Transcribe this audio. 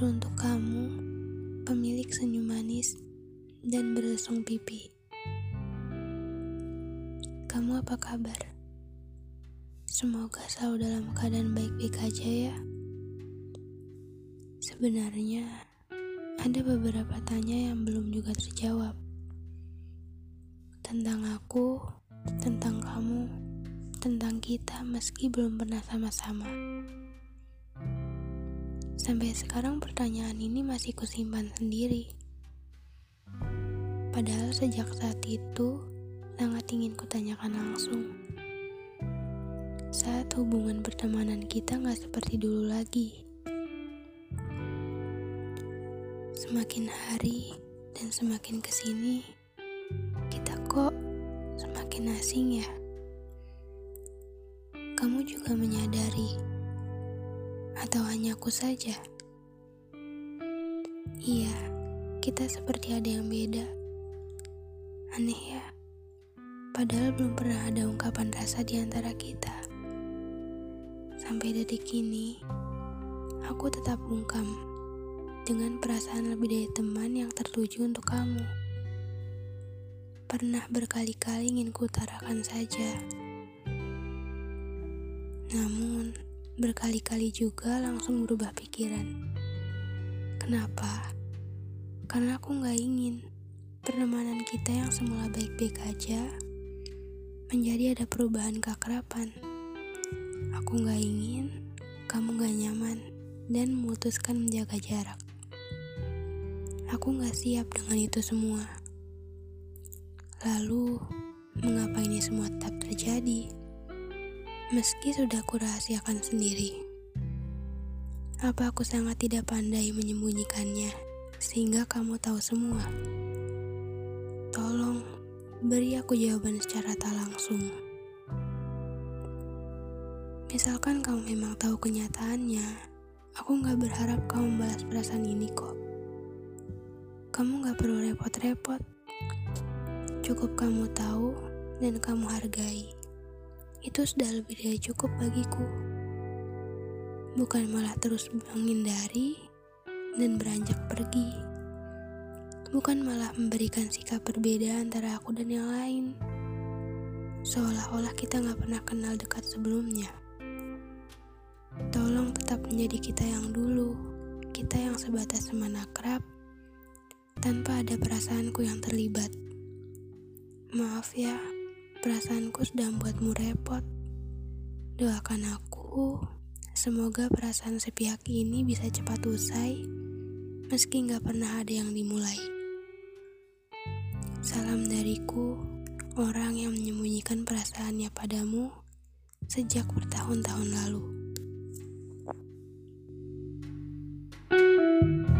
Teruntuk kamu, pemilik senyum manis dan beresung pipi. Kamu apa kabar? Semoga selalu dalam keadaan baik-baik aja ya. Sebenarnya, ada beberapa tanya yang belum juga terjawab. Tentang aku, tentang kamu, tentang kita meski belum pernah sama-sama. Sampai sekarang pertanyaan ini masih kusimpan sendiri. Padahal sejak saat itu sangat ingin kutanyakan langsung. Saat hubungan pertemanan kita nggak seperti dulu lagi. Semakin hari dan semakin ke sini, kita kok semakin asing ya. Kamu juga menyadari atau hanya aku saja? Iya, kita seperti ada yang beda. Aneh ya, padahal belum pernah ada ungkapan rasa di antara kita. Sampai detik ini, aku tetap ungkam dengan perasaan lebih dari teman yang tertuju untuk kamu. Pernah berkali-kali ingin kutarakan saja. Namun, berkali-kali juga langsung berubah pikiran. Kenapa? Karena aku gak ingin pertemanan kita yang semula baik-baik aja menjadi ada perubahan keakraban. Aku gak ingin kamu gak nyaman dan memutuskan menjaga jarak. Aku gak siap dengan itu semua. Lalu, mengapa ini semua tetap terjadi? Meski sudah kurahasiakan sendiri. Apa aku sangat tidak pandai menyembunyikannya sehingga kamu tahu semua? Tolong beri aku jawaban secara tak langsung. Misalkan kamu memang tahu kenyataannya, aku gak berharap kamu membalas perasaan ini kok. Kamu gak perlu repot-repot. Cukup kamu tahu dan kamu hargai itu sudah lebih dari cukup bagiku. Bukan malah terus menghindari dan beranjak pergi. Bukan malah memberikan sikap berbeda antara aku dan yang lain. Seolah-olah kita gak pernah kenal dekat sebelumnya. Tolong tetap menjadi kita yang dulu, kita yang sebatas teman akrab, tanpa ada perasaanku yang terlibat. Maaf ya, Perasaanku sudah membuatmu repot. Doakan aku, semoga perasaan sepihak ini bisa cepat usai, meski nggak pernah ada yang dimulai. Salam dariku, orang yang menyembunyikan perasaannya padamu sejak bertahun-tahun lalu. thank you